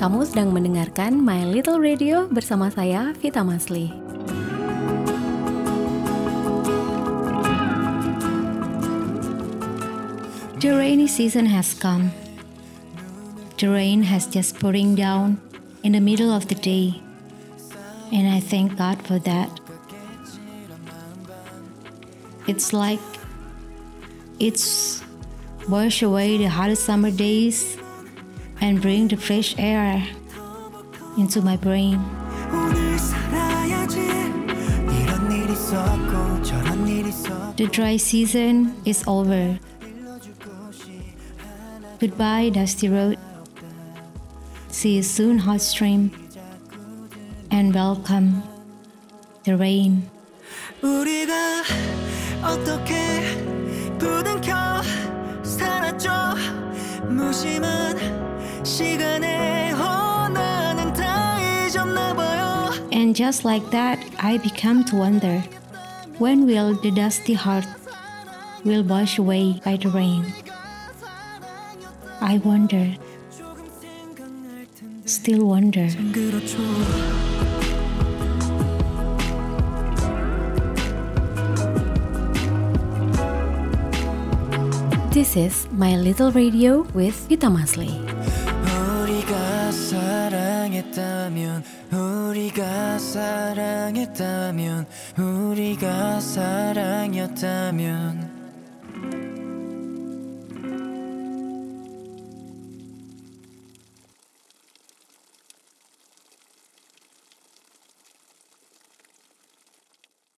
Kamu sedang mendengarkan My Little Radio bersama saya, Vita Masli. The rainy season has come. The rain has just pouring down in the middle of the day, and I thank God for that. It's like it's wash away the hot summer days and bring the fresh air into my brain. 오늘 살아야지 이런 일 있었고 저런 일 있었고 The dry season is over. Goodbye, dusty road. See you soon, hot stream. And welcome the rain. 우리가 어떻게 부둥켜 살았죠 무심한 and just like that, I began to wonder when will the dusty heart will wash away by the rain? I wonder, still wonder. This is My Little Radio with Vita Masley. 사랑했다면 우리가 사랑했다면 우리가 사랑이었다면